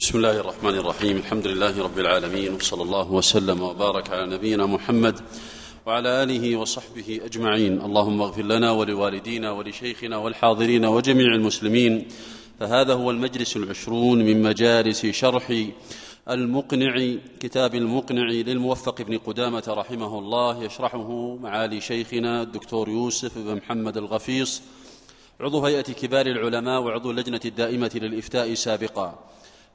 بسم الله الرحمن الرحيم. الحمد لله رب العالمين وصلى الله وسلم وبارك على نبينا محمد وعلى آله وصحبه أجمعين. اللهم اغفر لنا ولوالدينا ولشيخنا والحاضرين وجميع المسلمين. فهذا هو المجلس العشرون من مجالس شرح المقنع كتاب المقنع للموفق بن قدامة رحمه الله يشرحه معالي شيخنا الدكتور يوسف بن محمد الغفيص عضو هيئة كبار العلماء وعضو اللجنة الدائمة للإفتاء سابقا.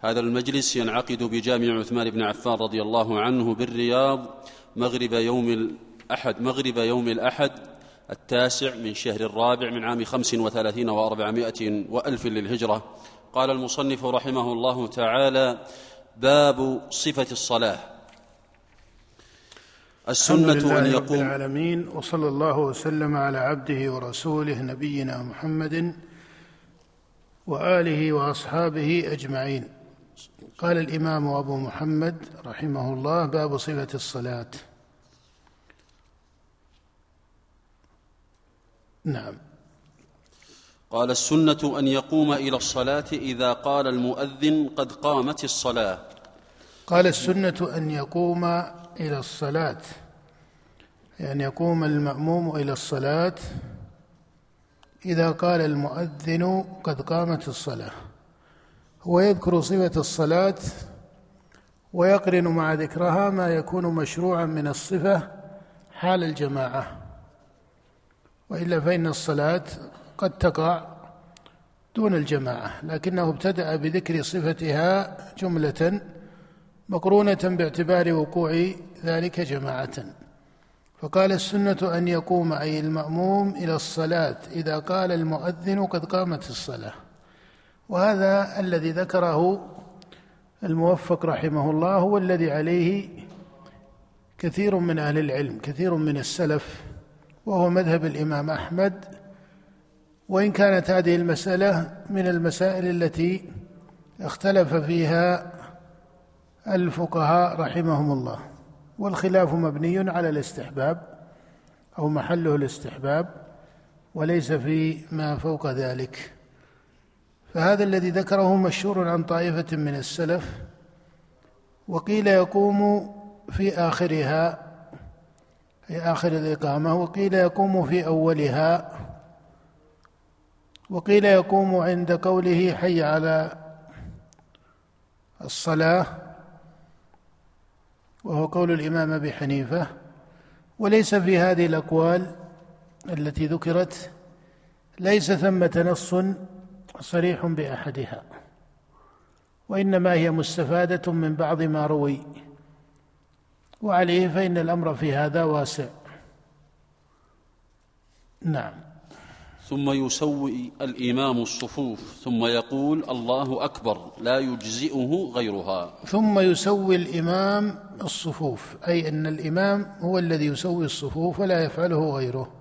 هذا المجلس ينعقد بجامع عثمان بن عفان رضي الله عنه بالرياض مغرب يوم الأحد مغرب يوم الأحد التاسع من شهر الرابع من عام خمس وثلاثين وأربعمائة وألف للهجرة. قال المصنف رحمه الله تعالى باب صفة الصلاة. السنة أن يقوم العالمين وصلى الله وسلم على عبده ورسوله نبينا محمد وآله وأصحابه أجمعين. قال الإمام أبو محمد رحمه الله باب صفة الصلاة. نعم. قال السنة أن يقوم إلى الصلاة إذا قال المؤذن قد قامت الصلاة. قال السنة أن يقوم إلى الصلاة. يعني يقوم المأموم إلى الصلاة إذا قال المؤذن قد قامت الصلاة. هو يذكر صفة الصلاة ويقرن مع ذكرها ما يكون مشروعا من الصفة حال الجماعة. وإلا فإن الصلاة قد تقع دون الجماعة لكنه ابتدأ بذكر صفتها جملة مقرونة باعتبار وقوع ذلك جماعة. فقال السنة أن يقوم أي المأموم إلى الصلاة إذا قال المؤذن قد قامت الصلاة. وهذا الذي ذكره الموفق رحمه الله هو الذي عليه كثير من أهل العلم كثير من السلف وهو مذهب الإمام أحمد. وإن كانت هذه المسألة من المسائل التي اختلف فيها الفقهاء رحمهم الله. والخلاف مبني على الاستحباب أو محله الاستحباب وليس في ما فوق ذلك. فهذا الذي ذكره مشهور عن طائفة من السلف وقيل يقوم في آخرها في آخر الإقامة وقيل يقوم في أولها وقيل يقوم عند قوله حي على الصلاة وهو قول الإمام أبي حنيفة. وليس في هذه الأقوال التي ذكرت ليس ثمة نص صريح بأحدها وإنما هي مستفادة من بعض ما روي وعليه فإن الأمر في هذا واسع. نعم. ثم يسوي الإمام الصفوف ثم يقول الله أكبر لا يجزئه غيرها. ثم يسوي الإمام الصفوف أي أن الإمام هو الذي يسوي الصفوف ولا يفعله غيره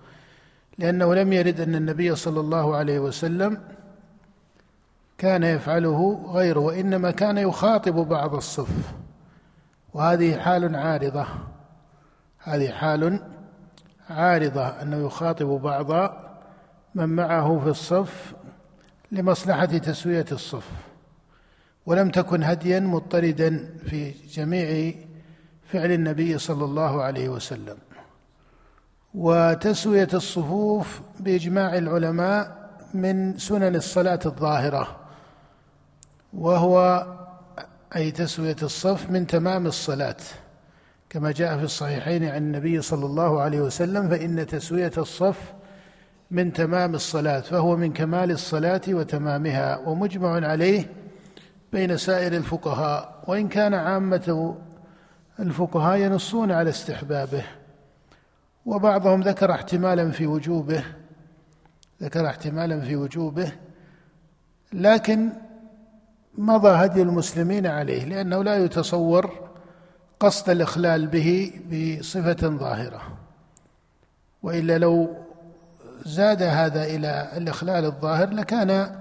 لأنه لم يرد أن النبي صلى الله عليه وسلم كان يفعله غيره وإنما كان يخاطب بعض الصف. وهذه حال عارضة. هذه حال عارضة أنه يخاطب بعض من معه في الصف لمصلحة تسوية الصف. ولم تكن هديا مضطردا في جميع فعل النبي صلى الله عليه وسلم. وتسوية الصفوف بإجماع العلماء من سنن الصلاة الظاهرة. وهو أي تسوية الصف من تمام الصلاة. كما جاء في الصحيحين عن النبي صلى الله عليه وسلم فإن تسوية الصف من تمام الصلاة فهو من كمال الصلاة وتمامها ومجمع عليه بين سائر الفقهاء. وإن كان عامة الفقهاء ينصون على استحبابه. وبعضهم ذكر احتمالا في وجوبه ذكر احتمالا في وجوبه لكن مضى هدي المسلمين عليه لأنه لا يتصور قصد الإخلال به بصفة ظاهرة وإلا لو زاد هذا إلى الإخلال الظاهر لكان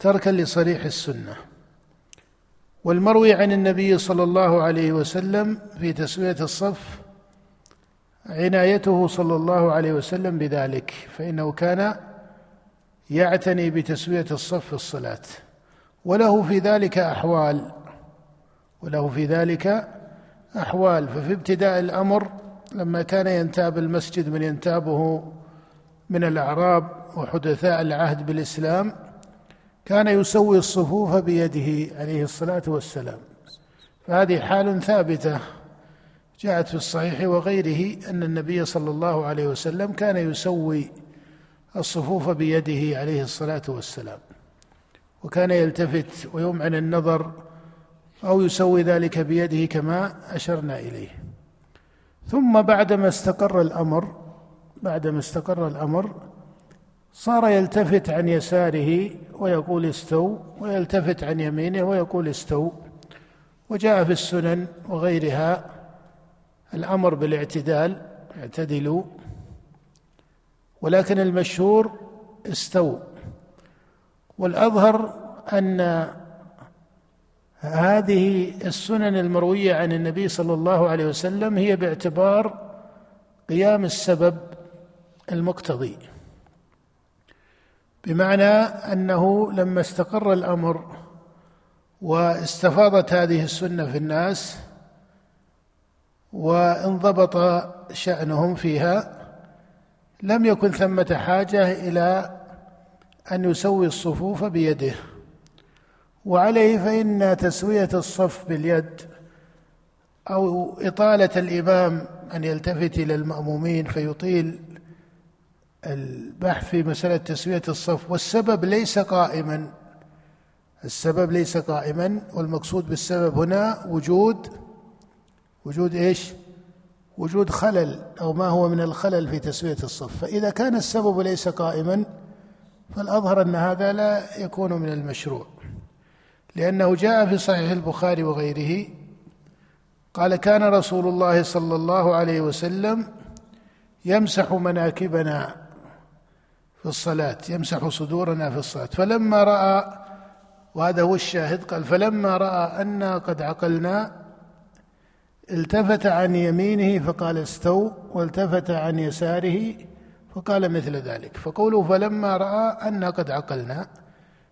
تركا لصريح السنة. والمروي عن النبي صلى الله عليه وسلم في تسوية الصف عنايته صلى الله عليه وسلم بذلك فإنه كان يعتني بتسوية الصف في الصلاة. وله في ذلك أحوال وله في ذلك أحوال. ففي ابتداء الأمر لما كان ينتاب المسجد من ينتابه من الأعراب وحدثاء العهد بالإسلام كان يسوي الصفوف بيده عليه الصلاة والسلام. فهذه حال ثابتة جاءت في الصحيح وغيره أن النبي صلى الله عليه وسلم كان يسوي الصفوف بيده عليه الصلاة والسلام. وكان يلتفت ويمعن النظر أو يسوي ذلك بيده كما أشرنا إليه. ثم بعدما استقر الأمر بعدما استقر الأمر صار يلتفت عن يساره ويقول استو ويلتفت عن يمينه ويقول استو. وجاء في السنن وغيرها الأمر بالاعتدال اعتدلوا. ولكن المشهور استو. والأظهر أن هذه السنن المروية عن النبي صلى الله عليه وسلم هي باعتبار قيام السبب المقتضي. بمعنى أنه لما استقر الأمر واستفاضت هذه السنة في الناس وانضبط شأنهم فيها لم يكن ثمة حاجة إلى أن يسوي الصفوف بيده. وعليه فإن تسوية الصف باليد أو إطالة الإمام أن يلتفت إلى المأمومين فيطيل البحث في مسألة تسوية الصف. والسبب ليس قائما. السبب ليس قائما. والمقصود بالسبب هنا وجود وجود إيش؟ وجود خلل أو ما هو من الخلل في تسوية الصف. فإذا كان السبب ليس قائما فالأظهر أن هذا لا يكون من المشروع لأنه جاء في صحيح البخاري وغيره قال كان رسول الله صلى الله عليه وسلم يمسح مناكبنا في الصلاة يمسح صدورنا في الصلاة فلما رأى وهذا هو الشاهد قال فلما رأى أنا قد عقلنا التفت عن يمينه فقال استو والتفت عن يساره فقال مثل ذلك فقوله فلما رأى أنا قد عقلنا.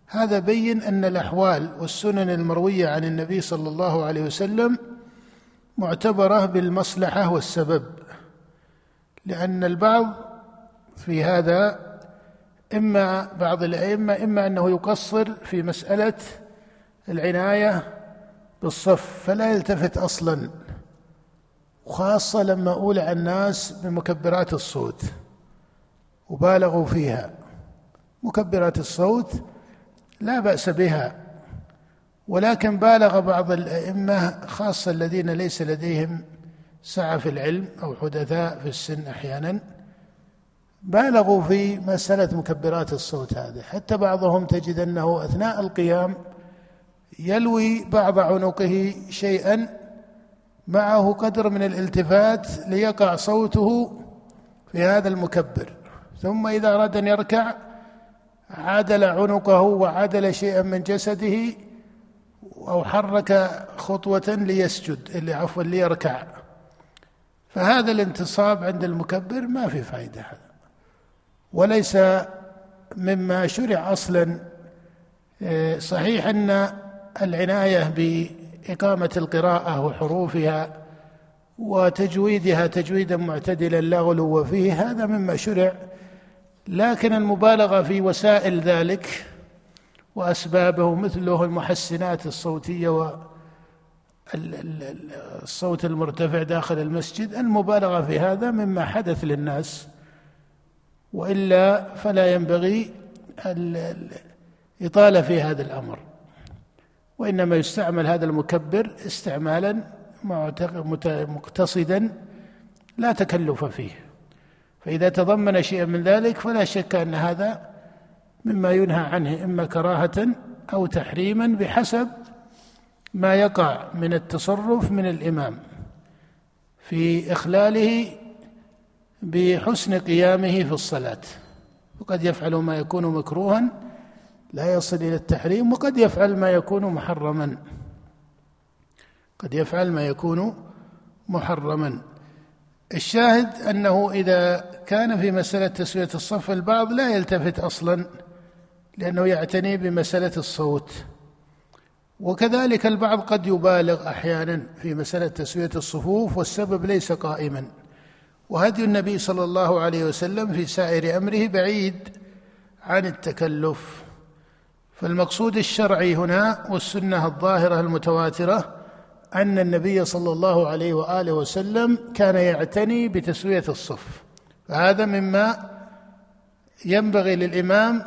هذا بين أن الأحوال والسنن المروية عن النبي صلى الله عليه وسلم معتبرة بالمصلحة والسبب لأن البعض في هذا إما بعض الأئمة إما أنه يقصر في مسألة العناية بالصف فلا يلتفت أصلا وخاصه لما اولع الناس بمكبرات الصوت. وبالغوا فيها. مكبرات الصوت لا بأس بها ولكن بالغ بعض الأئمة خاصة الذين ليس لديهم سعة في العلم أو حدثاء في السن أحيانا بالغوا في مسألة مكبرات الصوت هذه. حتى بعضهم تجد أنه أثناء القيام يلوي بعض عنقه شيئا معه قدر من الالتفات ليقع صوته في هذا المكبر. ثم إذا أراد أن يركع عدل عنقه وعدل شيئا من جسده أو حرك خطوة ليسجد اللي عفوا ليركع. فهذا الانتصاب عند المكبر ما في فائدة هذا وليس مما شرع أصلا. صحيح أن العناية بإقامة القراءة وحروفها وتجويدها تجويدا معتدلا لا غلو فيه هذا مما شرع. لكن المبالغة في وسائل ذلك وأسبابه مثله المحسنات الصوتية والصوت المرتفع داخل المسجد المبالغة في هذا مما حدث للناس. وإلا فلا ينبغي الاطاله في هذا الأمر. وإنما يستعمل هذا المكبر استعمالا مقتصدا لا تكلف فيه. فإذا تضمن شيئا من ذلك فلا شك أن هذا مما ينهى عنه إما كراهة أو تحريما بحسب ما يقع من التصرف من الإمام في إخلاله بحسن قيامه في الصلاة. وقد يفعل ما يكون مكروها لا يصل إلى التحريم وقد يفعل ما يكون محرما. قد يفعل ما يكون محرما. الشاهد أنه إذا كان في مسألة تسوية الصف البعض لا يلتفت أصلا لأنه يعتني بمسألة الصوت. وكذلك البعض قد يبالغ أحيانا في مسألة تسوية الصفوف والسبب ليس قائما. وهدي النبي صلى الله عليه وسلم في سائر أمره بعيد عن التكلف. فالمقصود الشرعي هنا والسنة الظاهرة المتواترة أن النبي صلى الله عليه وآله وسلم كان يعتني بتسوية الصف. فهذا مما ينبغي للإمام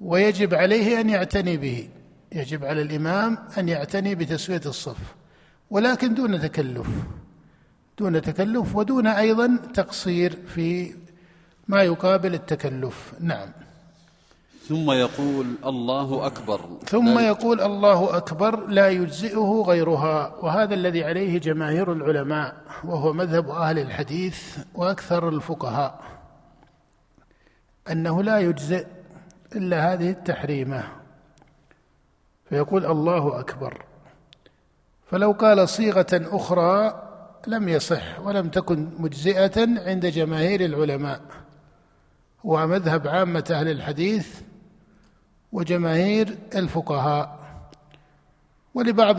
ويجب عليه أن يعتني به. يجب على الإمام أن يعتني بتسوية الصف. ولكن دون تكلف. دون تكلف ودون أيضا تقصير في ما يقابل التكلف. نعم. ثم يقول الله أكبر. ثم يقول الله أكبر لا يجزئه غيرها وهذا الذي عليه جماهير العلماء وهو مذهب أهل الحديث وأكثر الفقهاء أنه لا يجزئ إلا هذه التحريمة. فيقول الله أكبر. فلو قال صيغة أخرى لم يصح ولم تكن مجزئة عند جماهير العلماء. هو مذهب عامة أهل الحديث وجماهير الفقهاء. ولبعض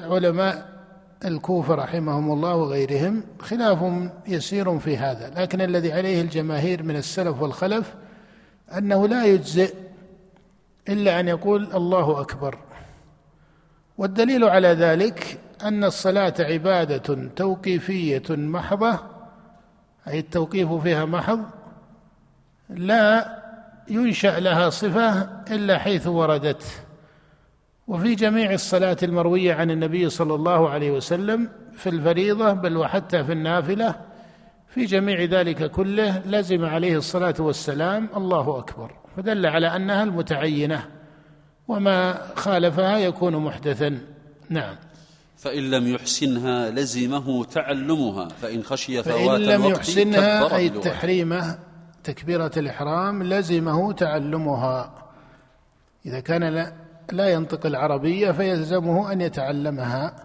علماء الكوفة رحمهم الله وغيرهم خلاف يسير في هذا لكن الذي عليه الجماهير من السلف والخلف أنه لا يجزئ إلا أن يقول الله أكبر. والدليل على ذلك أن الصلاة عبادة توقيفية محضة أي التوقيف فيها محض لا ينشأ لها صفة إلا حيث وردت. وفي جميع الصلاة المروية عن النبي صلى الله عليه وسلم في الفريضة بل وحتى في النافلة في جميع ذلك كله لزم عليه الصلاة والسلام الله أكبر. فدل على أنها المتعينة وما خالفها يكون محدثا. نعم. فإن لم يحسنها لزمه تعلمها فإن خشي فوات فإن لم يحسنها أي. التحريمة تكبيرة الإحرام لزمه تعلمها. إذا كان لا, لا ينطق العربية فيلزمه أن يتعلمها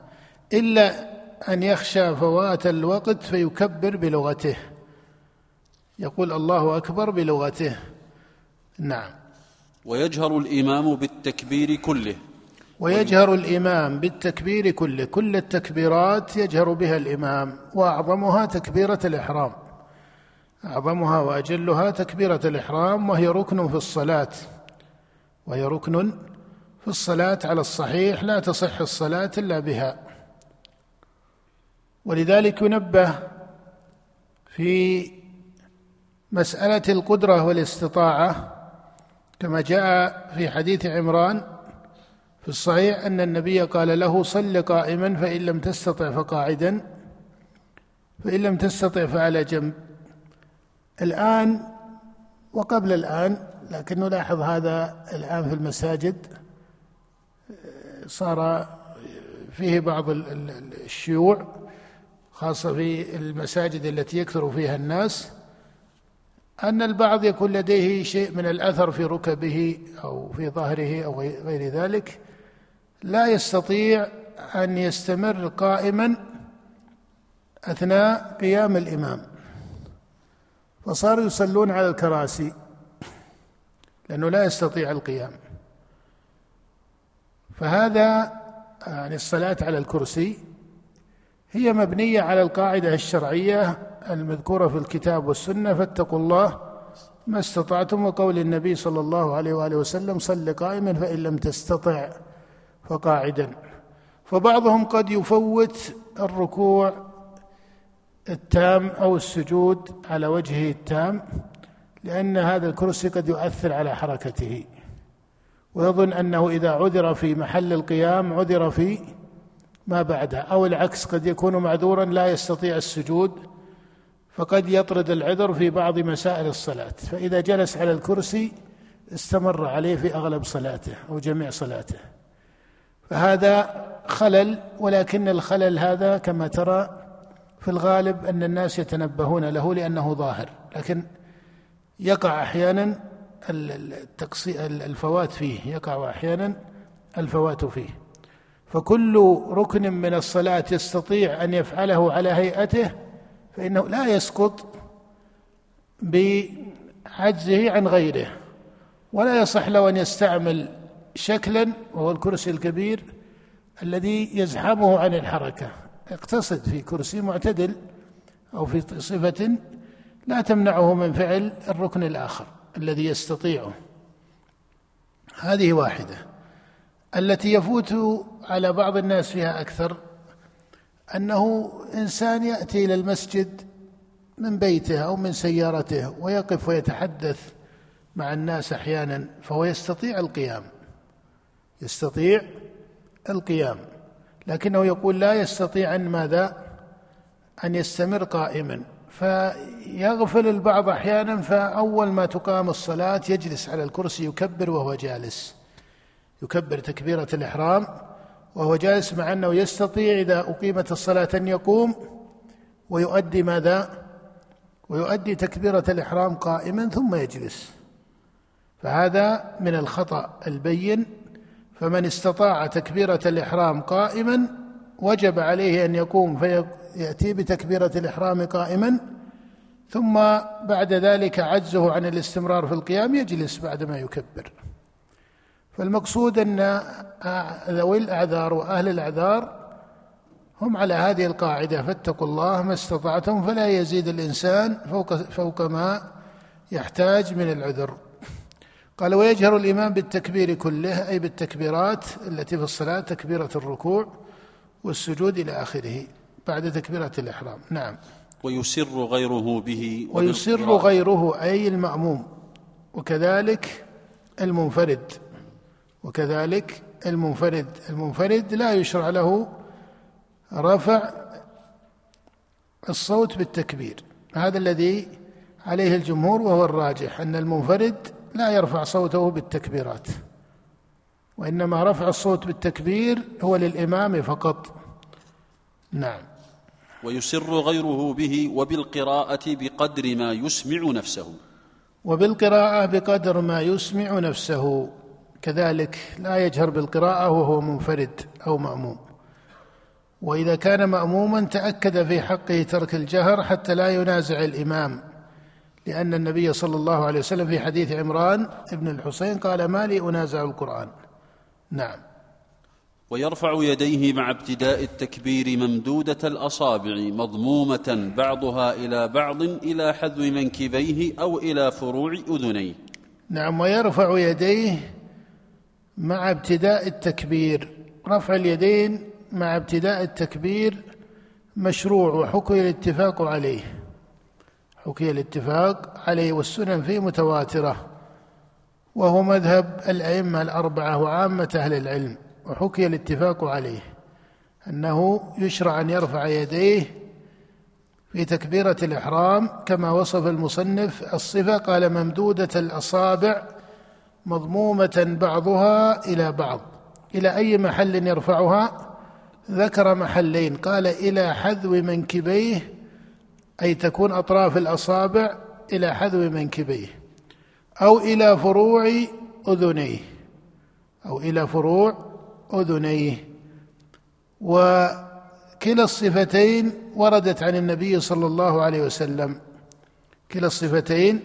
إلا أن يخشى فوات الوقت فيكبر بلغته. يقول الله أكبر بلغته. نعم. ويجهر الإمام بالتكبير كله. ويجهر الإمام بالتكبير كله. كل التكبيرات يجهر بها الإمام وأعظمها تكبيرة الإحرام. أعظمها وأجلها تكبيرة الإحرام وهي ركن في الصلاة. وهي ركن في الصلاة على الصحيح لا تصح الصلاة إلا بها. ولذلك ينبه في مسألة القدرة والاستطاعة كما جاء في حديث عمران في الصحيح أن النبي قال له صل قائما فإن لم تستطع فقاعدا فإن لم تستطع فعلى جنب. الآن وقبل الآن لكن نلاحظ هذا الآن في المساجد صار فيه بعض الشيوع خاصة في المساجد التي يكثر فيها الناس أن البعض يكون لديه شيء من الأثر في ركبه أو في ظهره أو غير ذلك. لا يستطيع أن يستمر قائما أثناء قيام الإمام. فصاروا يصلون على الكراسي لأنه لا يستطيع القيام. فهذا يعني الصلاة على الكرسي هي مبنية على القاعدة الشرعية المذكورة في الكتاب والسنة فاتقوا الله ما استطعتم وقول النبي صلى الله عليه وآله وسلم صل قائما فإن لم تستطع فقاعدا. فبعضهم قد يفوت الركوع التام أو السجود على وجهه التام لأن هذا الكرسي قد يؤثر على حركته. ويظن أنه إذا عذر في محل القيام عذر في ما بعده أو العكس قد يكون معذورا لا يستطيع السجود فقد يطرد العذر في بعض مسائل الصلاة. فإذا جلس على الكرسي استمر عليه في أغلب صلاته أو جميع صلاته. فهذا خلل ولكن الخلل هذا كما ترى في الغالب أن الناس يتنبهون له لأنه ظاهر لكن يقع أحيانا الفوات فيه يقع أحيانا الفوات فيه. فكل ركن من الصلاة يستطيع أن يفعله على هيئته فإنه لا يسقط بعجزه عن غيره ولا يصح له أن يستعمل شكلا وهو الكرسي الكبير الذي يزحمه عن الحركة. اقتصد في كرسي معتدل أو في صفة لا تمنعه من فعل الركن الآخر الذي يستطيعه. هذه واحدة. التي يفوت على بعض الناس فيها أكثر أنه إنسان يأتي إلى المسجد من بيته أو من سيارته ويقف ويتحدث مع الناس أحيانا فهو يستطيع القيام. يستطيع القيام. لكنه يقول لا يستطيع أن ماذا؟ أن يستمر قائما. فيغفل البعض أحيانا فأول ما تقام الصلاة يجلس على الكرسي يكبر وهو جالس. يكبر تكبيرة الإحرام وهو جالس مع أنه يستطيع إذا أقيمت الصلاة أن يقوم ويؤدي ماذا؟ ويؤدي تكبيرة الإحرام قائما ثم يجلس. فهذا من الخطأ البين فمن استطاع تكبيرة الإحرام قائما وجب عليه أن يقوم فيأتي بتكبيرة الإحرام قائما ثم بعد ذلك عجزه عن الاستمرار في القيام يجلس بعدما يكبر. فالمقصود أن ذوي الأعذار وأهل الأعذار هم على هذه القاعدة فاتقوا الله ما استطعتم فلا يزيد الإنسان فوق, فوق ما يحتاج من العذر. قال ويجهر الإمام بالتكبير كله أي بالتكبيرات التي في الصلاة تكبيرة الركوع والسجود إلى آخره بعد تكبيرة الإحرام. نعم. ويسر غيره به ويسر غيره أي المأموم. وكذلك المنفرد. وكذلك المنفرد. المنفرد لا يشرع له رفع الصوت بالتكبير. هذا الذي عليه الجمهور وهو الراجح أن المنفرد لا يرفع صوته بالتكبيرات وإنما رفع الصوت بالتكبير هو للإمام فقط. نعم. ويسر غيره به وبالقراءة بقدر ما يسمع نفسه. وبالقراءة بقدر ما يسمع نفسه. كذلك لا يجهر بالقراءة وهو منفرد أو مأموم. وإذا كان مأموما تأكد في حقه ترك الجهر حتى لا ينازع الإمام. لأن النبي صلى الله عليه وسلم في حديث عمران بن الحسين قال ما لي أنازع القرآن. نعم. ويرفع يديه مع ابتداء التكبير ممدودة الأصابع مضمومة بعضها إلى بعض إلى حذو منكبيه أو إلى فروع أذنيه. نعم ويرفع يديه مع ابتداء التكبير. رفع اليدين مع ابتداء التكبير مشروع وحكي الاتفاق عليه. حكي الاتفاق عليه والسنن فيه متواترة وهو مذهب الأئمة الأربعة وعامة أهل العلم وحكي الاتفاق عليه أنه يشرع أن يرفع يديه في تكبيرة الإحرام كما وصف المصنف الصفة قال ممدودة الأصابع مضمومة بعضها إلى بعض إلى أي محل يرفعها؟ ذكر محلين قال إلى حذو منكبيه أي تكون أطراف الأصابع إلى حذو منكبيه أو إلى فروع أذنيه أو إلى فروع أذنيه. وكلا الصفتين وردت عن النبي صلى الله عليه وسلم. كلا الصفتين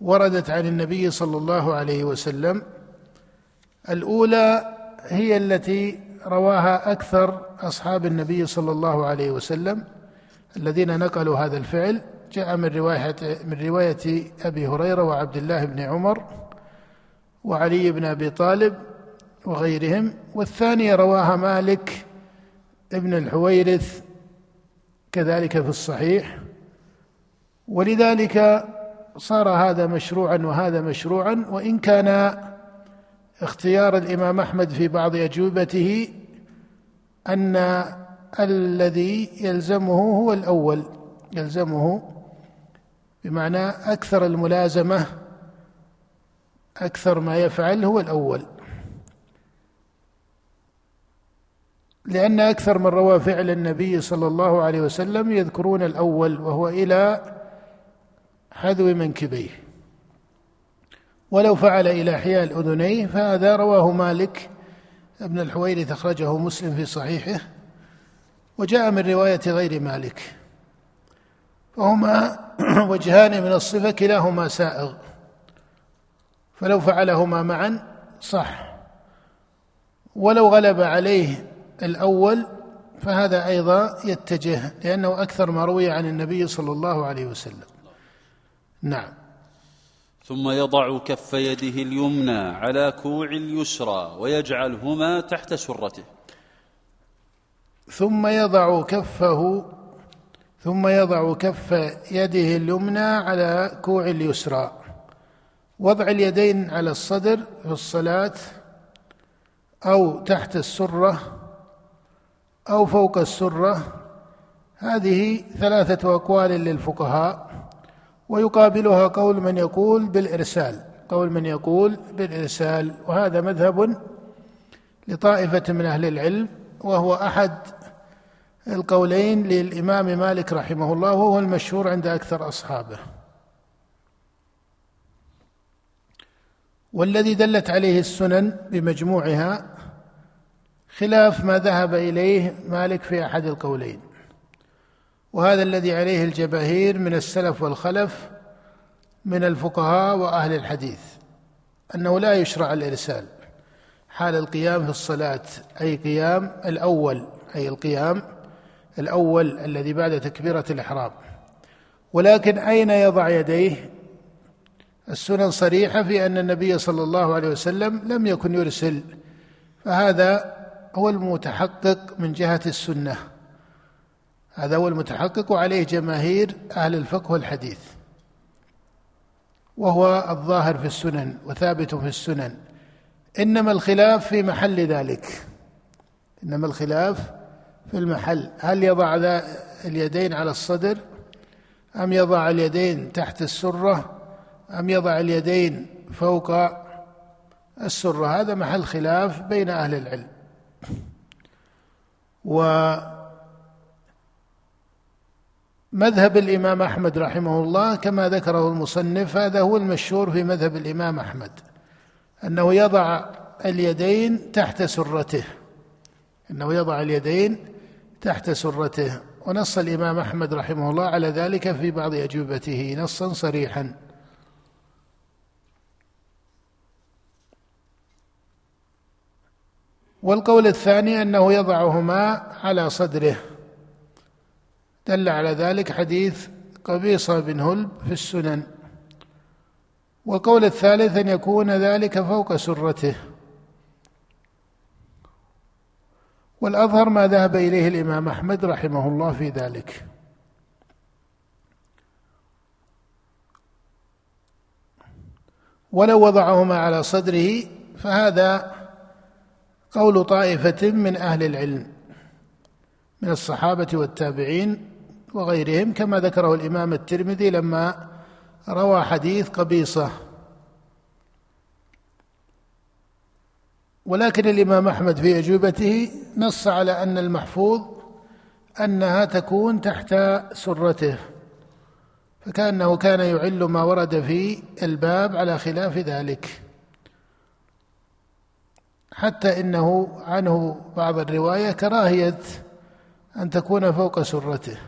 وردت عن النبي صلى الله عليه وسلم. الأولى هي التي رواها أكثر أصحاب النبي صلى الله عليه وسلم. الذين نقلوا هذا الفعل جاء من رواية من رواية أبي هريرة وعبد الله بن عمر وعلي بن أبي طالب وغيرهم والثانية رواها مالك ابن الحويرث كذلك في الصحيح. ولذلك صار هذا مشروعا وهذا مشروعا وإن كان اختيار الإمام أحمد في بعض أجوبته أن الذي يلزمه هو الأول. يلزمه بمعنى أكثر الملازمة أكثر ما يفعل هو الأول. لأن أكثر من روى فعل النبي صلى الله عليه وسلم يذكرون الأول وهو إلى حذو منكبيه. ولو فعل إلى حيال أذنيه فهذا رواه مالك ابن الحويرث أخرجه مسلم في صحيحه. وجاء من رواية غير مالك. فهما وجهان من الصفة كلاهما سائغ. فلو فعلهما معا صح. ولو غلب عليه الأول فهذا أيضا يتجه لأنه أكثر ما روي عن النبي صلى الله عليه وسلم. نعم. ثم يضع كف يده اليمنى على كوع اليسرى ويجعلهما تحت سرته. ثم يضع كفه ثم يضع كف يده اليمنى على كوع اليسرى. وضع اليدين على الصدر في الصلاة أو تحت السرة أو فوق السرة. هذه ثلاثة أقوال للفقهاء ويقابلها قول من يقول بالإرسال. قول من يقول بالإرسال وهذا مذهب لطائفة من أهل العلم وهو أحد القولين للإمام مالك رحمه الله وهو المشهور عند أكثر أصحابه. والذي دلت عليه السنن بمجموعها خلاف ما ذهب إليه مالك في أحد القولين. وهذا الذي عليه الجماهير من السلف والخلف من الفقهاء وأهل الحديث أنه لا يشرع الإرسال. حال القيام في الصلاة أي قيام الأول أي القيام الأول الذي بعد تكبيرة الإحرام. ولكن أين يضع يديه؟ السنن صريحة في أن النبي صلى الله عليه وسلم لم يكن يرسل. فهذا هو المتحقق من جهة السنة. هذا هو المتحقق وعليه جماهير أهل الفقه والحديث. وهو الظاهر في السنن وثابت في السنن. إنما الخلاف في محل ذلك. إنما الخلاف في المحل. هل يضع اليدين على الصدر؟ أم يضع اليدين تحت السرة؟ أم يضع اليدين فوق السرة؟ هذا محل خلاف بين أهل العلم. ومذهب الإمام أحمد رحمه الله كما ذكره المصنف هذا هو المشهور في مذهب الإمام أحمد أنه يضع اليدين تحت سرته. أنه يضع اليدين تحت سرته. ونص الإمام أحمد رحمه الله على ذلك في بعض أجوبته نصا صريحا. والقول الثاني أنه يضعهما على صدره. دل على ذلك حديث قبيصه بن هلب في السنن. والقول الثالث أن يكون ذلك فوق سرته. والأظهر ما ذهب إليه الإمام أحمد رحمه الله في ذلك. ولو وضعهما على صدره فهذا قول طائفة من أهل العلم من الصحابة والتابعين وغيرهم كما ذكره الإمام الترمذي لما روى حديث قبيصة ولكن الإمام أحمد في أجوبته نص على أن المحفوظ أنها تكون تحت سرته فكأنه كان يعل ما ورد في الباب على خلاف ذلك. حتى إنه عنه بعض الرواية كراهية أن تكون فوق سرته.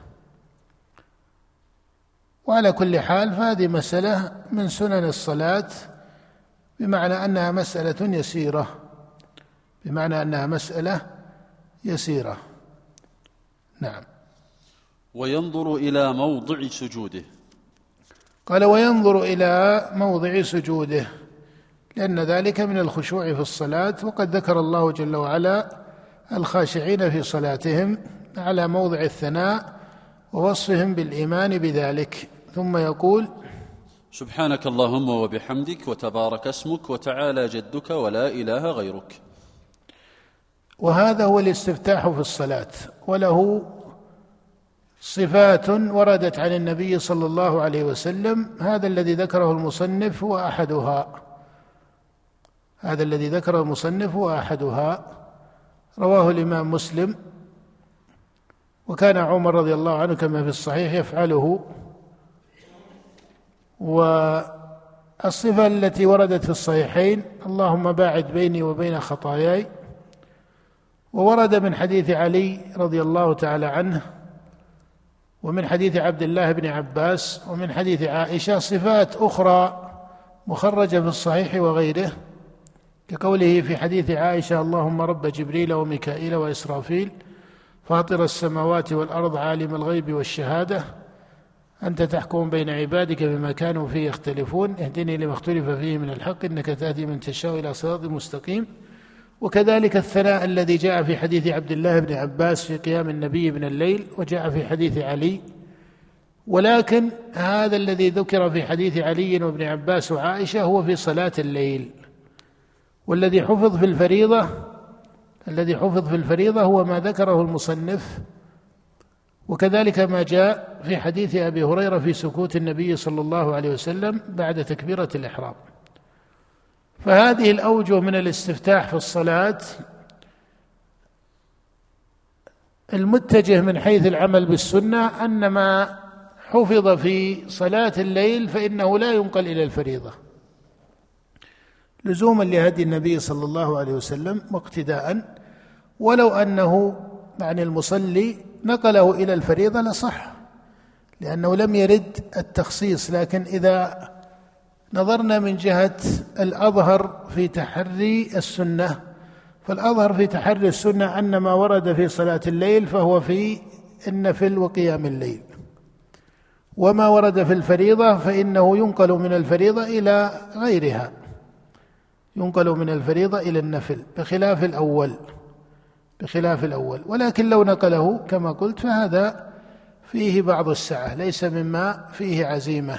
وعلى كل حال فهذه مسألة من سنن الصلاة بمعنى أنها مسألة يسيرة. بمعنى أنها مسألة يسيرة. نعم. وينظر إلى موضع سجوده. قال وينظر إلى موضع سجوده لأن ذلك من الخشوع في الصلاة وقد ذكر الله جل وعلا الخاشعين في صلاتهم على موضع الثناء ووصفهم بالإيمان بذلك. ثم يقول سبحانك اللهم وبحمدك وتبارك اسمك وتعالى جدك ولا إله غيرك. وهذا هو الاستفتاح في الصلاة وله صفات وردت عن النبي صلى الله عليه وسلم هذا الذي ذكره المصنف هو أحدها. هذا الذي ذكره المصنف هو أحدها. رواه الإمام مسلم. وكان عمر رضي الله عنه كما في الصحيح يفعله. والصفة التي وردت في الصحيحين اللهم باعد بيني وبين خطاياي وورد من حديث علي رضي الله تعالى عنه ومن حديث عبد الله بن عباس ومن حديث عائشة صفات أخرى مخرجة في الصحيح وغيره كقوله في حديث عائشة اللهم رب جبريل وميكائيل وإسرافيل فاطر السماوات والأرض عالم الغيب والشهادة أنت تحكم بين عبادك بما كانوا فيه يختلفون اهدني لما اختلف فيه من الحق إنك تهدي من تشاء إلى صراط مستقيم. وكذلك الثناء الذي جاء في حديث عبد الله بن عباس في قيام النبي من الليل وجاء في حديث علي. ولكن هذا الذي ذكر في حديث علي وابن عباس وعائشة هو في صلاة الليل. والذي حفظ في الفريضة الذي حفظ في الفريضة هو ما ذكره المصنف. وكذلك ما جاء في حديث أبي هريرة في سكوت النبي صلى الله عليه وسلم بعد تكبيرة الإحرام. فهذه الأوجه من الاستفتاح في الصلاة المتجه من حيث العمل بالسنة أن ما حفظ في صلاة الليل فإنه لا ينقل إلى الفريضة. لزوما لهدي النبي صلى الله عليه وسلم واقتداء ولو أنه يعني المصلي نقله إلى الفريضة لصح لأنه لم يرد التخصيص لكن إذا نظرنا من جهة الأظهر في تحري السنة. فالأظهر في تحري السنة أن ما ورد في صلاة الليل فهو في النفل وقيام الليل. وما ورد في الفريضة فإنه ينقل من الفريضة إلى غيرها. ينقل من الفريضة إلى النفل بخلاف الأول بخلاف الأول. ولكن لو نقله كما قلت فهذا فيه بعض السعة ليس مما فيه عزيمة.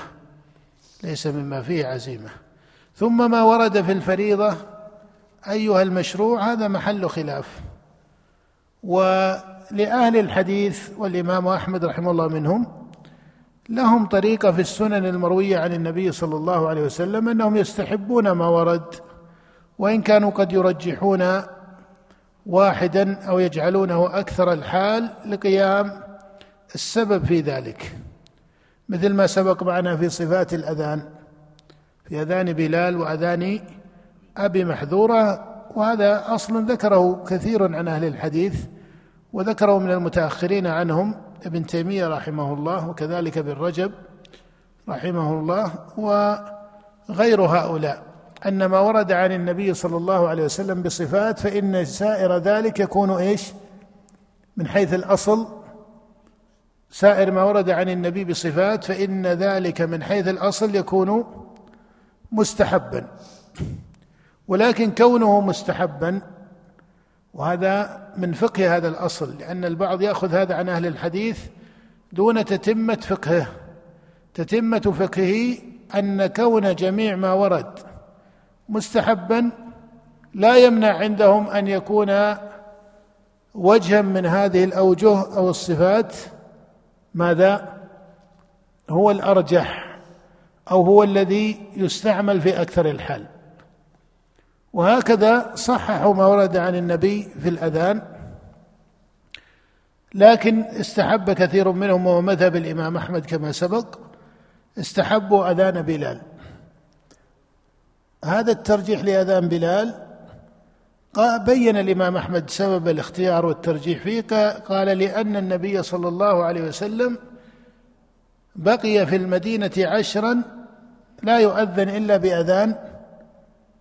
ليس مما فيه عزيمة. ثم ما ورد في الفريضة أيها المشروع هذا محل خلاف. ولأهل الحديث والإمام أحمد رحمه الله منهم لهم طريقة في السنن المروية عن النبي صلى الله عليه وسلم أنهم يستحبون ما ورد وإن كانوا قد يرجحون واحدا أو يجعلونه أكثر الحال لقيام السبب في ذلك. مثل ما سبق معنا في صفات الأذان في أذان بلال وأذان أبي محذورة وهذا أصل ذكره كثير عن أهل الحديث وذكره من المتأخرين عنهم ابن تيمية رحمه الله وكذلك ابن رجب رحمه الله وغير هؤلاء. أن ما ورد عن النبي صلى الله عليه وسلم بصفات فإن سائر ذلك يكون إيش؟ من حيث الأصل سائر ما ورد عن النبي بصفات فإن ذلك من حيث الأصل يكون مستحبا. ولكن كونه مستحبا وهذا من فقه هذا الأصل لأن البعض يأخذ هذا عن أهل الحديث دون تتمة فقهه. تتمة فقهه أن كون جميع ما ورد مستحبا لا يمنع عندهم أن يكون وجها من هذه الأوجه أو الصفات ماذا؟ هو الأرجح أو هو الذي يستعمل في أكثر الحال. وهكذا صححوا ما ورد عن النبي في الأذان لكن استحب كثير منهم وهو مذهب الإمام أحمد كما سبق استحبوا أذان بلال. هذا الترجيح لأذان بلال بين الإمام أحمد سبب الاختيار والترجيح فيه قال لأن النبي صلى الله عليه وسلم بقي في المدينة عشرا لا يؤذن إلا بأذان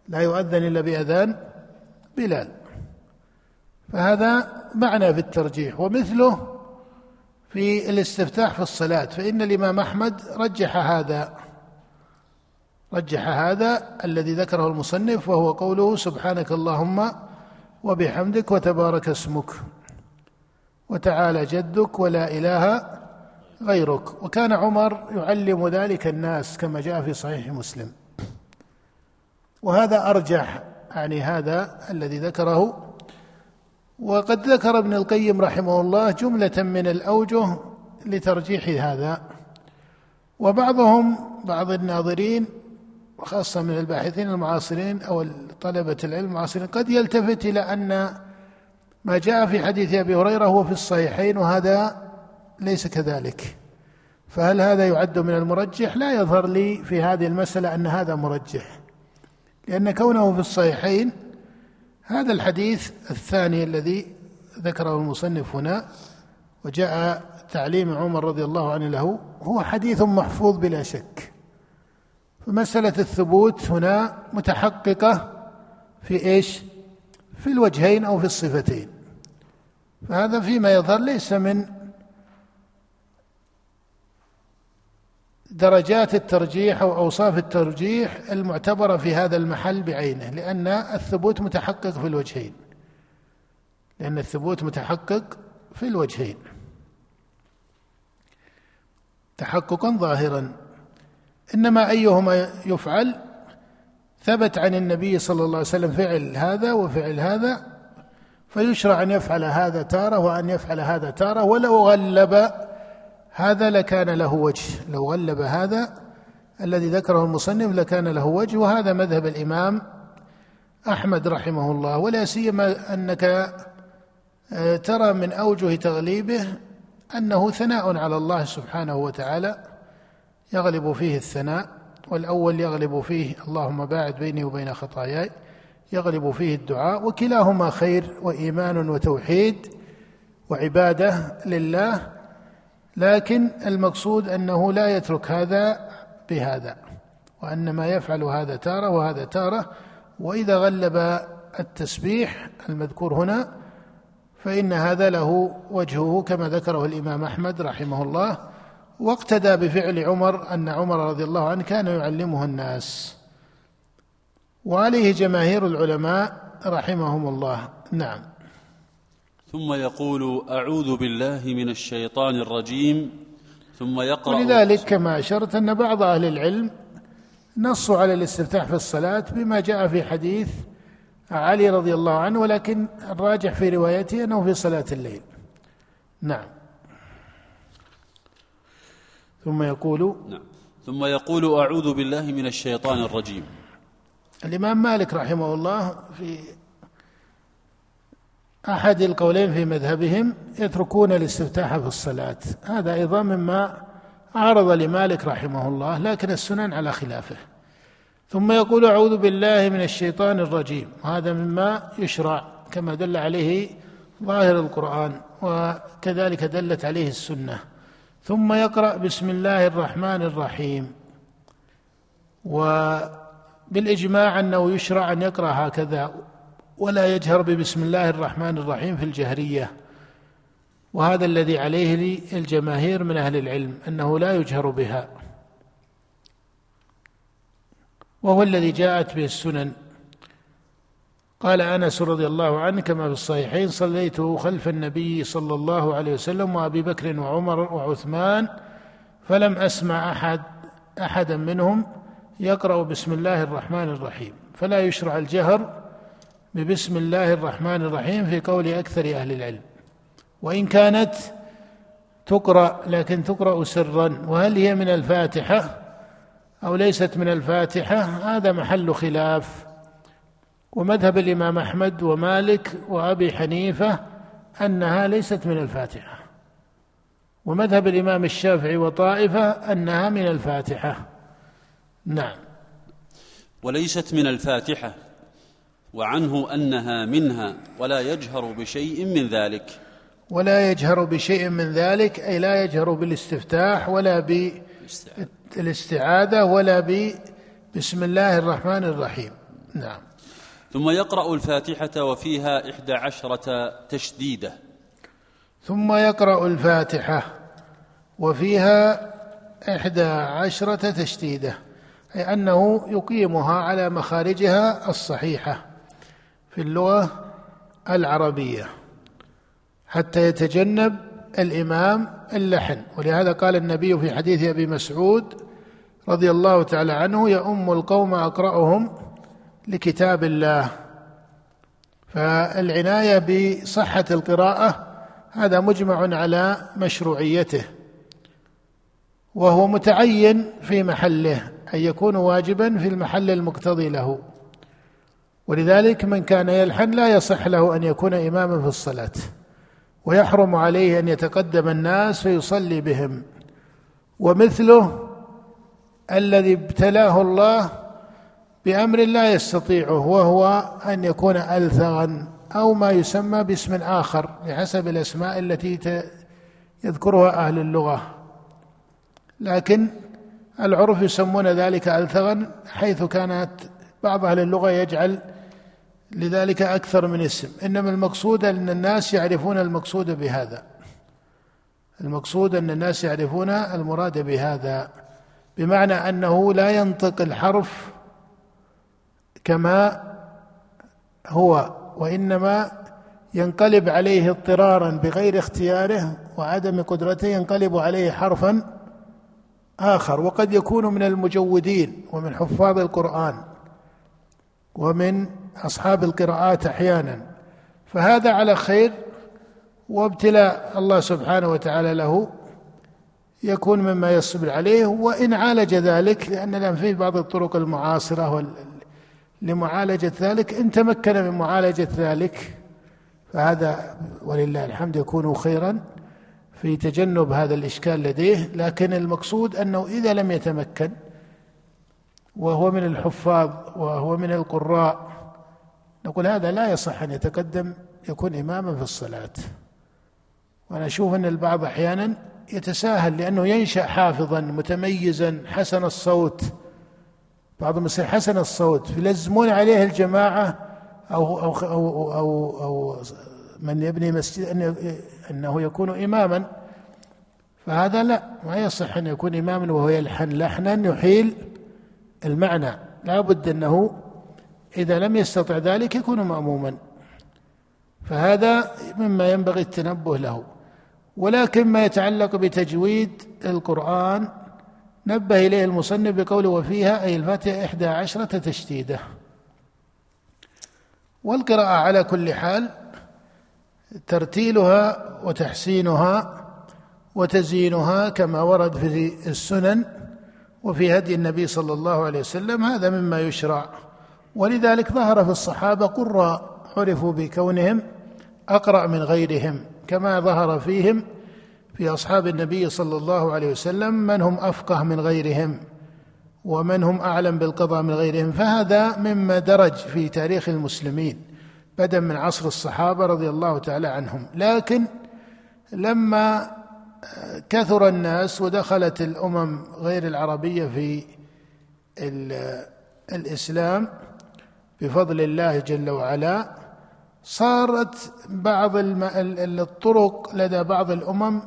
لا يؤذن إلا بأذان بلال. فهذا معنى في الترجيح. ومثله في الاستفتاح في الصلاة فإن الإمام أحمد رجح هذا. رجح هذا الذي ذكره المصنف وهو قوله سبحانك اللهم وبحمدك وتبارك اسمك وتعالى جدك ولا إله غيرك. وكان عمر يعلم ذلك الناس كما جاء في صحيح مسلم. وهذا أرجح يعني هذا الذي ذكره. وقد ذكر ابن القيم رحمه الله جملة من الأوجه لترجيح هذا. وبعضهم بعض الناظرين وخاصة من الباحثين المعاصرين أو طلبة العلم المعاصرين قد يلتفت إلى أن ما جاء في حديث أبي هريرة هو في الصحيحين وهذا ليس كذلك. فهل هذا يعد من المرجح؟ لا يظهر لي في هذه المسألة أن هذا مرجح لأن كونه في الصحيحين هذا الحديث الثاني الذي ذكره المصنف هنا وجاء تعليم عمر رضي الله عنه له هو حديث محفوظ بلا شك. فمسألة الثبوت هنا متحققة في إيش؟ في الوجهين أو في الصفتين. فهذا فيما يظهر ليس من درجات الترجيح أو أوصاف الترجيح المعتبرة في هذا المحل بعينه لأن الثبوت متحقق في الوجهين. لأن الثبوت متحقق في الوجهين. تحققا ظاهرا. إنما أيهما يفعل ثبت عن النبي صلى الله عليه وسلم فعل هذا وفعل هذا فيشرع أن يفعل هذا تارة وأن يفعل هذا تارة ولو غلب هذا لكان له وجه لو غلب هذا الذي ذكره المصنف لكان له وجه وهذا مذهب الإمام أحمد رحمه الله ولا سيما أنك آه، ترى من أوجه تغليبه أنه ثناء على الله سبحانه وتعالى يغلب فيه الثناء والأول يغلب فيه اللهم باعد بيني وبين خطاياي يغلب فيه الدعاء وكلاهما خير وإيمان وتوحيد وعبادة لله لكن المقصود أنه لا يترك هذا بهذا وأن ما يفعل هذا تارة وهذا تارة وإذا غلب التسبيح المذكور هنا فإن هذا له وجهه كما ذكره الإمام أحمد رحمه الله واقتدى بفعل عمر أن عمر رضي الله عنه كان يعلمه الناس. وعليه جماهير العلماء رحمهم الله. نعم. ثم يقول أعوذ بالله من الشيطان الرجيم. ثم يقرأ ولذلك كما أشرت أن بعض أهل العلم نصوا على الاستفتاح في الصلاة بما جاء في حديث علي رضي الله عنه ولكن الراجح في روايته أنه في صلاة الليل. نعم. ثم يقول نعم. ثم يقول أعوذ بالله من الشيطان الرجيم. الإمام مالك رحمه الله في أحد القولين في مذهبهم يتركون الاستفتاح في الصلاة. هذا أيضا مما عرض لمالك رحمه الله لكن السنن على خلافه. ثم يقول أعوذ بالله من الشيطان الرجيم. وهذا مما يشرع كما دل عليه ظاهر القرآن وكذلك دلت عليه السنة. ثم يقرأ بسم الله الرحمن الرحيم. وبالإجماع أنه يشرع أن يقرأ هكذا ولا يجهر ببسم الله الرحمن الرحيم في الجهرية. وهذا الذي عليه الجماهير من أهل العلم أنه لا يجهر بها. وهو الذي جاءت به السنن. قال أنس رضي الله عنه كما في الصحيحين صليت خلف النبي صلى الله عليه وسلم وأبي بكر وعمر وعثمان فلم أسمع أحد أحدا منهم يقرأ بسم الله الرحمن الرحيم. فلا يشرع الجهر ببسم الله الرحمن الرحيم في قول أكثر أهل العلم. وإن كانت تقرأ لكن تقرأ سرا وهل هي من الفاتحة أو ليست من الفاتحة؟ هذا محل خلاف. ومذهب الإمام أحمد ومالك وأبي حنيفة أنها ليست من الفاتحة. ومذهب الإمام الشافعي وطائفة أنها من الفاتحة. نعم. وليست من الفاتحة وعنه أنها منها ولا يجهر بشيء من ذلك. ولا يجهر بشيء من ذلك أي لا يجهر بالاستفتاح ولا بالاستعاذة. ولا بسم الله الرحمن الرحيم. نعم. ثم يقرأ الفاتحة وفيها إحدى عشرة تشديدة. ثم يقرأ الفاتحة وفيها إحدى عشرة تشديدة أي أنه يقيمها على مخارجها الصحيحة في اللغة العربية حتى يتجنب الإمام اللحن. ولهذا قال النبي في حديث أبي مسعود رضي الله تعالى عنه يؤم القوم أقرأهم لكتاب الله. فالعناية بصحة القراءة هذا مجمع على مشروعيته وهو متعين في محله أن يكون واجبا في المحل المقتضي له. ولذلك من كان يلحن لا يصح له أن يكون اماما في الصلاة ويحرم عليه أن يتقدم الناس فيصلي بهم. ومثله الذي ابتلاه الله بأمر لا يستطيعه وهو أن يكون ألثغا أو ما يسمى باسم آخر بحسب الأسماء التي يذكرها أهل اللغة. لكن العرف يسمون ذلك ألثغا حيث كانت بعض أهل اللغة يجعل لذلك أكثر من اسم. إنما المقصود أن الناس يعرفون المقصود بهذا. المقصود أن الناس يعرفون المراد بهذا بمعنى أنه لا ينطق الحرف كما هو وإنما ينقلب عليه اضطرارا بغير اختياره وعدم قدرته ينقلب عليه حرفا آخر. وقد يكون من المجودين ومن حفاظ القرآن ومن أصحاب القراءات أحيانا. فهذا على خير وابتلاء الله سبحانه وتعالى له يكون مما يصبر عليه. وإن عالج ذلك لأن الآن في بعض الطرق المعاصرة لمعالجة ذلك. إن تمكن من معالجة ذلك فهذا ولله الحمد يكون خيرا في تجنب هذا الإشكال لديه. لكن المقصود أنه إذا لم يتمكن وهو من الحفاظ وهو من القراء نقول هذا لا يصح أن يتقدم يكون إماما في الصلاة. وأنا أشوف أن البعض أحيانا يتساهل لأنه ينشأ حافظا متميزا حسن الصوت بعضهم يصير حسن الصوت يلزمون عليه الجماعة أو أو أو أو, أو من يبني مسجد أن أنه يكون إماما. فهذا لا ما يصح أن يكون إماما وهو يلحن لحنا يحيل المعنى. لا بد أنه إذا لم يستطع ذلك يكون مأموما. فهذا مما ينبغي التنبه له. ولكن ما يتعلق بتجويد القرآن نبه إليه المصنف بقوله وفيها أي الفاتحة إحدى عشرة تشديدة. والقراءة على كل حال ترتيلها وتحسينها وتزيينها كما ورد في السنن وفي هدي النبي صلى الله عليه وسلم هذا مما يشرع. ولذلك ظهر في الصحابة قراء عرفوا بكونهم أقرأ من غيرهم كما ظهر فيهم في أصحاب النبي صلى الله عليه وسلم من هم أفقه من غيرهم ومن هم أعلم بالقضاء من غيرهم فهذا مما درج في تاريخ المسلمين بدا من عصر الصحابة رضي الله تعالى عنهم. لكن لما كثر الناس ودخلت الأمم غير العربية في الإسلام بفضل الله جل وعلا صارت بعض الطرق لدى بعض الأمم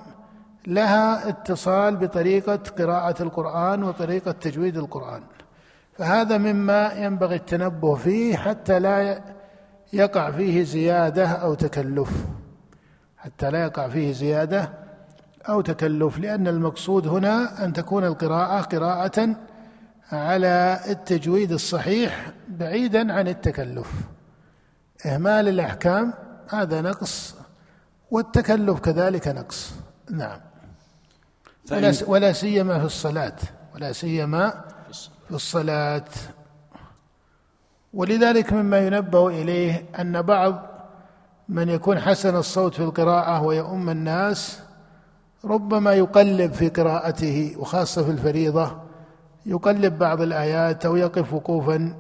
لها اتصال بطريقة قراءة القرآن وطريقة تجويد القرآن. فهذا مما ينبغي التنبه فيه حتى لا يقع فيه زيادة أو تكلف. حتى لا يقع فيه زيادة أو تكلف لأن المقصود هنا أن تكون القراءة قراءة على التجويد الصحيح بعيدا عن التكلف. إهمال الأحكام هذا نقص والتكلف كذلك نقص. نعم. ولا, ولا سيما في الصلاة ولا سيما في الصلاة. ولذلك مما ينبه إليه أن بعض من يكون حسن الصوت في القراءة ويؤم الناس ربما يقلب في قراءته وخاصة في الفريضة يقلب بعض الآيات أو يقف وقوفا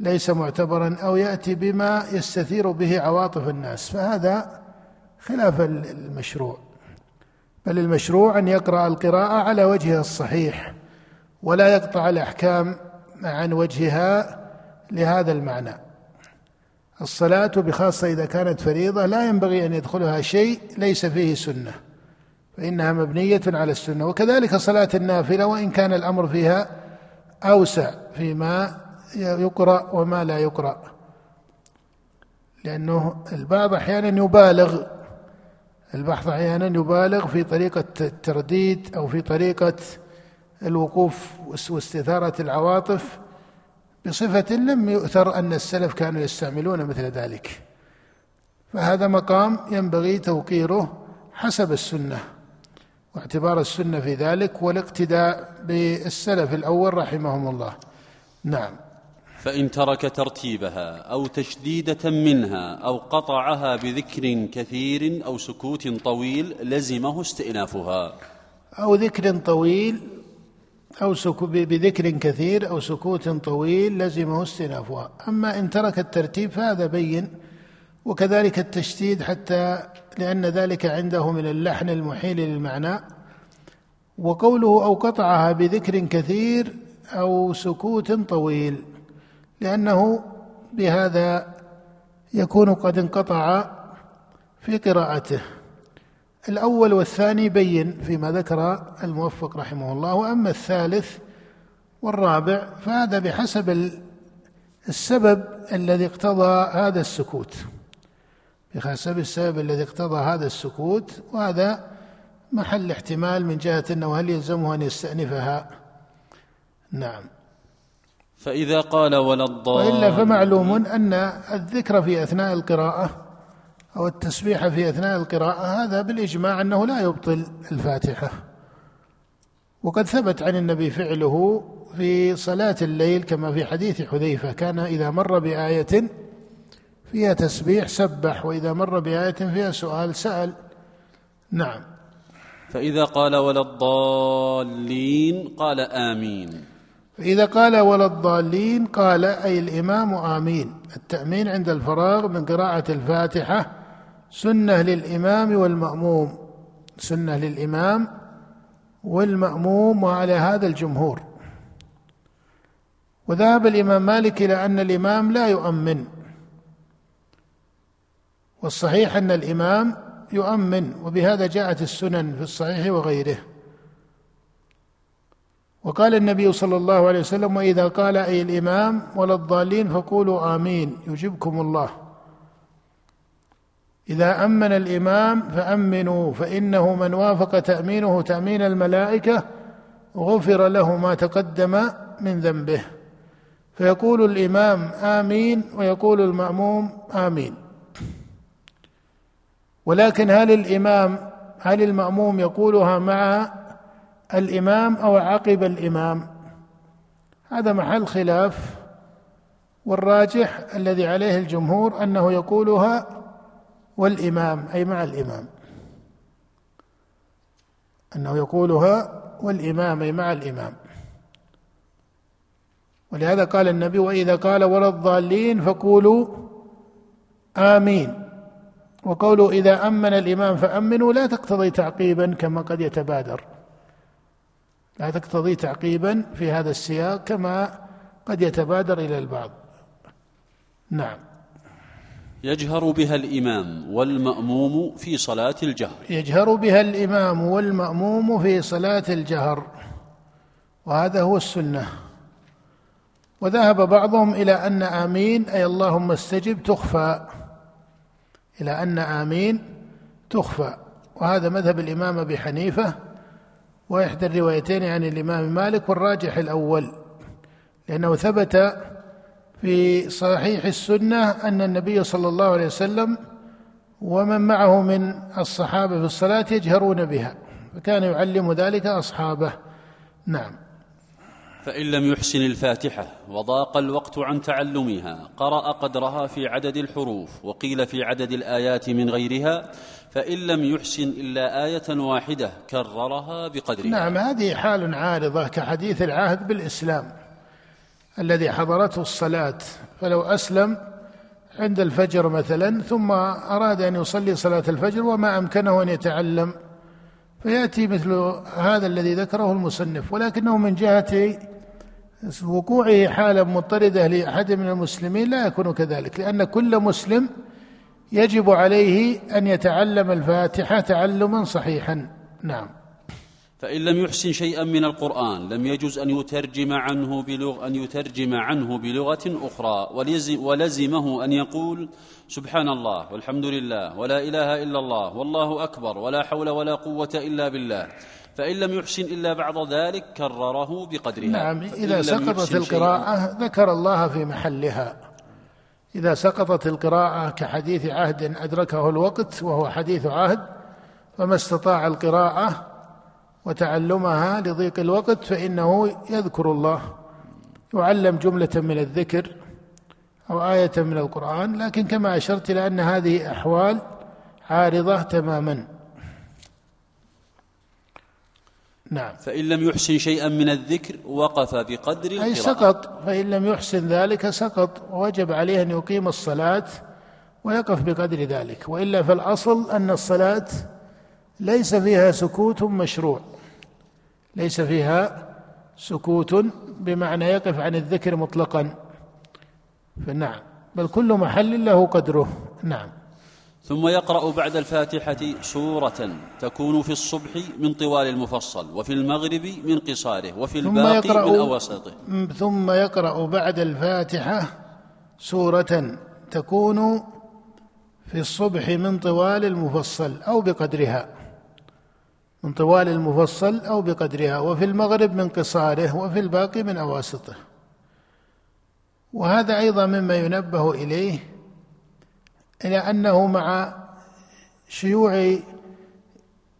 ليس معتبرا أو يأتي بما يستثير به عواطف الناس. فهذا خلاف المشروع. بل المشروع أن يقرأ القراءة على وجهها الصحيح ولا يقطع الأحكام عن وجهها لهذا المعنى. الصلاة بخاصة إذا كانت فريضة لا ينبغي أن يدخلها شيء ليس فيه سنة فإنها مبنية على السنة. وكذلك صلاة النافلة وإن كان الأمر فيها أوسع فيما يقرأ وما لا يقرأ لأنه البعض أحيانا يبالغ البحث أحيانا يبالغ في طريقة الترديد أو في طريقة الوقوف واستثارة العواطف بصفة لم يؤثر أن السلف كانوا يستعملون مثل ذلك. فهذا مقام ينبغي توقيره حسب السنة واعتبار السنة في ذلك والاقتداء بالسلف الأول رحمهم الله. نعم. فإن ترك ترتيبها أو تشديدة منها أو قطعها بذكر كثير أو سكوت طويل لزمه استئنافها. أو ذكر طويل أو بذكر كثير أو سكوت طويل لزمه استئنافها. أما إن ترك الترتيب فهذا بين وكذلك التشديد حتى لأن ذلك عنده من اللحن المحيل للمعنى. وقوله أو قطعها بذكر كثير أو سكوت طويل. لأنه بهذا يكون قد انقطع في قراءته. الأول والثاني بين فيما ذكر الموفق رحمه الله وأما الثالث والرابع فهذا بحسب السبب الذي اقتضى هذا السكوت. بحسب السبب الذي اقتضى هذا السكوت وهذا محل احتمال من جهة أنه هل يلزمه أن يستأنفها. نعم. فإذا قال ولا الضال. وإلا فمعلوم أن الذكر في أثناء القراءة أو التسبيح في أثناء القراءة هذا بالإجماع أنه لا يبطل الفاتحة. وقد ثبت عن النبي فعله في صلاة الليل كما في حديث حذيفة كان إذا مر بآية فيها تسبيح سبح وإذا مر بآية فيها سؤال سأل. نعم. فإذا قال ولا الضالين قال آمين. فإذا قال ولا الضالين قال أي الإمام آمين. التأمين عند الفراغ من قراءة الفاتحة سنة للإمام والمأموم. سنة للإمام والمأموم وعلى هذا الجمهور. وذهب الإمام مالك إلى أن الإمام لا يؤمن. والصحيح أن الإمام يؤمن وبهذا جاءت السنن في الصحيح وغيره. وقال النبي صلى الله عليه وسلم وإذا قال أي الإمام ولا الضالين فقولوا آمين يجبكم الله. إذا أمن الإمام فأمنوا فإنه من وافق تأمينه تأمين الملائكة غفر له ما تقدم من ذنبه. فيقول الإمام آمين ويقول المأموم آمين. ولكن هل الإمام هل المأموم يقولها مع الإمام أو عقب الإمام. هذا محل خلاف والراجح الذي عليه الجمهور أنه يقولها والإمام أي مع الإمام. أنه يقولها والإمام أي مع الإمام. ولهذا قال النبي وإذا قال ولا الضالين فقولوا آمين. وقوله إذا أمن الإمام فأمنوا لا تقتضي تعقيبا كما قد يتبادر. لا تقتضي تعقيبا في هذا السياق كما قد يتبادر إلى البعض. نعم. يجهر بها الإمام والمأموم في صلاة الجهر. يجهر بها الإمام والمأموم في صلاة الجهر. وهذا هو السنة. وذهب بعضهم إلى أن آمين أي اللهم استجب تخفى. إلى أن آمين تخفى. وهذا مذهب الإمام أبي حنيفة. وإحدى الروايتين عن الإمام مالك والراجح الأول لأنه ثبت في صحيح السنة أن النبي صلى الله عليه وسلم ومن معه من الصحابة في الصلاة يجهرون بها فكان يعلم ذلك أصحابه. نعم. فإن لم يحسن الفاتحة وضاق الوقت عن تعلمها قرأ قدرها في عدد الحروف وقيل في عدد الآيات من غيرها فإن لم يحسن إلا آية واحدة كررها بقدرها. نعم هذه حال عارضة كحديث العهد بالإسلام الذي حضرته الصلاة. فلو أسلم عند الفجر مثلا ثم أراد أن يصلي صلاة الفجر وما أمكنه أن يتعلم فيأتي مثل هذا الذي ذكره المصنف. ولكنه من جهة وقوعه حالة مضطردة لأحد من المسلمين لا يكون كذلك لأن كل مسلم يجب عليه أن يتعلم الفاتحة تعلما صحيحا. نعم. فإن لم يحسن شيئا من القرآن لم يجوز أن يترجم عنه بلغ أن يترجم عنه بلغة أخرى. ولزمه أن يقول سبحان الله والحمد لله ولا إله إلا الله والله أكبر ولا حول ولا قوة إلا بالله. فإن لم يحسن إلا بعض ذلك كرره بقدرها. نعم إذا سقطت القراءة ذكر الله في محلها. إذا سقطت القراءة كحديث عهد أدركه الوقت وهو حديث عهد فما استطاع القراءة وتعلمها لضيق الوقت فإنه يذكر الله يعلم جملة من الذكر أو آية من القرآن لكن كما أشرت إلى أن هذه أحوال عارضة تماما. نعم. فإن لم يحسن شيئا من الذكر وقف بقدر القراءة. أي سقط. فإن لم يحسن ذلك سقط. ووجب عليه أن يقيم الصلاة ويقف بقدر ذلك. وإلا فالأصل أن الصلاة ليس فيها سكوت مشروع. ليس فيها سكوت بمعنى يقف عن الذكر مطلقا. فنعم. بل كل محل له قدره. نعم. ثم يقرأ بعد الفاتحة سورة تكون في الصبح من طوال المفصل وفي المغرب من قصاره وفي الباقي من أواسطه. ثم يقرأ بعد الفاتحة سورة تكون في الصبح من طوال المفصل أو بقدرها. من طوال المفصل أو بقدرها وفي المغرب من قصاره وفي الباقي من أواسطه. وهذا أيضا مما ينبه إليه إلى أنه مع شيوع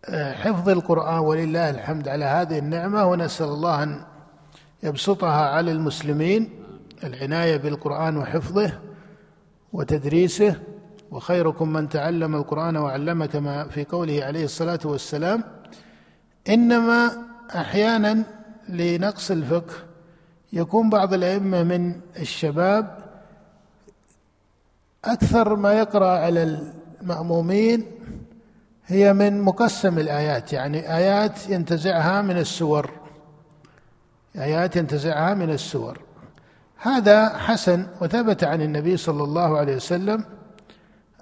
آه، حفظ القرآن ولله الحمد على هذه النعمة ونسأل الله أن يبسطها على المسلمين العناية بالقرآن وحفظه وتدريسه. وخيركم من تعلم القرآن وعلمه كما في قوله عليه الصلاة والسلام. إنما أحيانا لنقص الفقه يكون بعض الأئمة من الشباب أكثر ما يقرأ على المأمومين هي من مقسم الآيات يعني آيات ينتزعها من السور. آيات ينتزعها من السور. هذا حسن وثبت عن النبي صلى الله عليه وسلم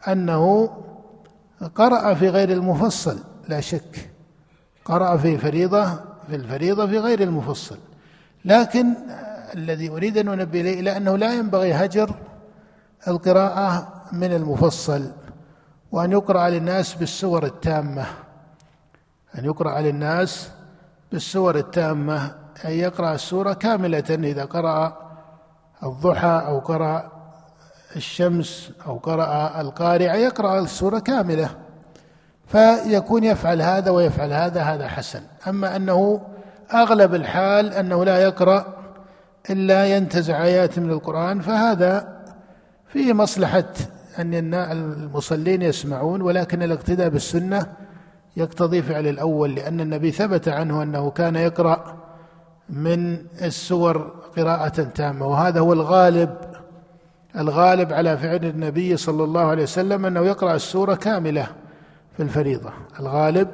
أنه قرأ في غير المفصل لا شك. قرأ في فريضة في الفريضة في غير المفصل. لكن الذي أريد أن أنبه إليه إلى أنه لا ينبغي هجر القراءة من المفصل وأن يقرأ للناس بالسور التامة. أن يقرأ للناس بالسور التامة أن يقرأ السورة كاملة إذا قرأ الضحى أو قرأ الشمس أو قرأ القارعة يقرأ السورة كاملة. فيكون يفعل هذا ويفعل هذا هذا حسن. أما أنه أغلب الحال أنه لا يقرأ إلا ينتزع آيات من القرآن فهذا فيه مصلحة أن المصلين يسمعون ولكن الاقتداء بالسنة يقتضي فعل الأول لأن النبي ثبت عنه أنه كان يقرأ من السور قراءة تامة وهذا هو الغالب الغالب على فعل النبي صلى الله عليه وسلم أنه يقرأ السورة كاملة في الفريضة. الغالب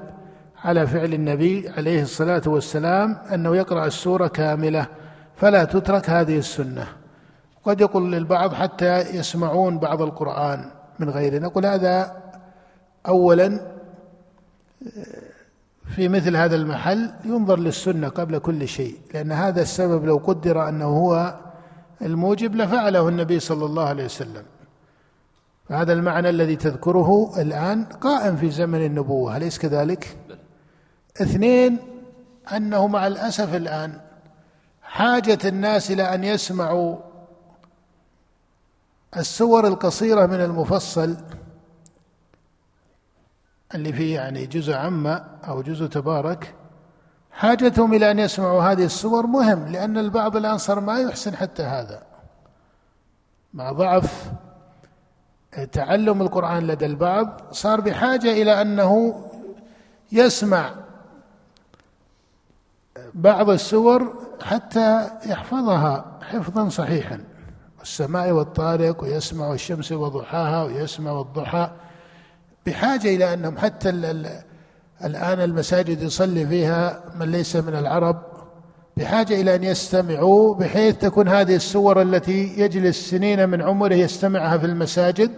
على فعل النبي عليه الصلاة والسلام أنه يقرأ السورة كاملة فلا تترك هذه السنة. قد يقول البعض حتى يسمعون بعض القرآن من غيره نقول هذا أولا في مثل هذا المحل ينظر للسنة قبل كل شيء لأن هذا السبب لو قدر أنه هو الموجب لفعله النبي صلى الله عليه وسلم فهذا المعنى الذي تذكره الآن قائم في زمن النبوة أليس كذلك؟ اثنين أنه مع الأسف الآن حاجة الناس إلى أن يسمعوا السور القصيرة من المفصل اللي فيه يعني جزء عامة أو جزء تبارك حاجتهم إلى أن يسمعوا هذه السور مهم لأن البعض الآن صار ما يحسن حتى هذا. مع ضعف تعلم القرآن لدى البعض صار بحاجة إلى أنه يسمع بعض السور حتى يحفظها حفظا صحيحا. والسماء والطارق ويسمع الشمس وضحاها ويسمع الضحى. بحاجة إلى أنهم حتى الآن المساجد يصلي فيها من ليس من العرب. بحاجة إلى أن يستمعوا بحيث تكون هذه السور التي يجلس سنين من عمره يستمعها في المساجد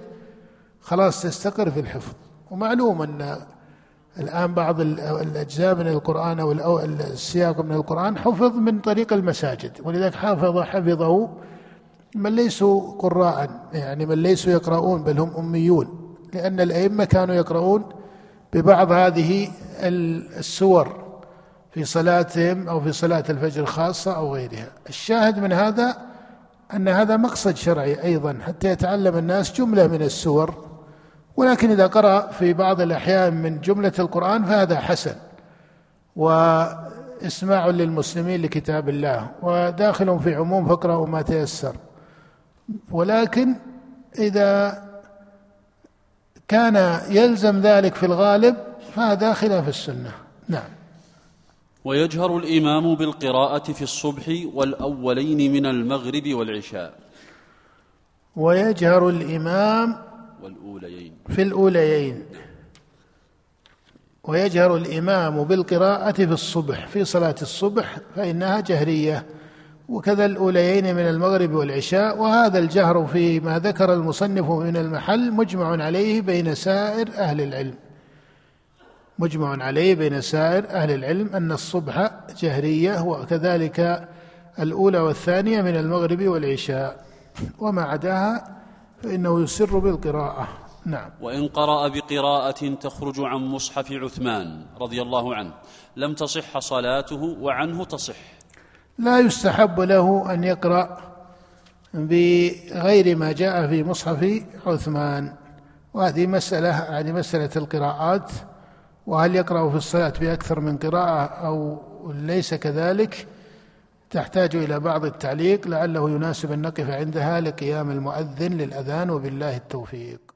خلاص تستقر في الحفظ. ومعلوم أن الآن بعض الأجزاء من القرآن أو السياق من القرآن حفظ من طريق المساجد ولذلك حافظ حفظه من ليسوا قراء يعني من ليسوا يقرؤون بل هم أميون لأن الأئمة كانوا يقرؤون ببعض هذه السور في صلاتهم أو في صلاة الفجر خاصة أو غيرها. الشاهد من هذا أن هذا مقصد شرعي أيضا حتى يتعلم الناس جملة من السور. ولكن إذا قرأ في بعض الأحيان من جملة القرآن فهذا حسن. وإسماع للمسلمين لكتاب الله. وداخل في عموم فاقرأوا ما تيسر. ولكن إذا كان يلزم ذلك في الغالب فهذا خلاف السنة. نعم. ويجهر الإمام بالقراءة في الصبح والأولين من المغرب والعشاء. ويجهر الإمام والأوليين. في الأوليين. ويجهر الإمام بالقراءة في الصبح في صلاة الصبح فإنها جهرية. وكذا الأوليين من المغرب والعشاء وهذا الجهر فيما ذكر المصنف من المحل مجمع عليه بين سائر أهل العلم. مجمع عليه بين سائر أهل العلم أن الصبح جهرية وكذلك الأولى والثانية من المغرب والعشاء. وما عداها فإنه يسر بالقراءة. نعم. وإن قرأ بقراءة تخرج عن مصحف عثمان رضي الله عنه لم تصح صلاته وعنه تصح. لا يستحب له أن يقرأ بغير ما جاء في مصحف عثمان. وهذه مسألة يعني مسألة القراءات. وهل يقرأ في الصلاة بأكثر من قراءة أو ليس كذلك؟ تحتاج إلى بعض التعليق لعله يناسب أن نقف عندها لقيام المؤذن للأذان وبالله التوفيق.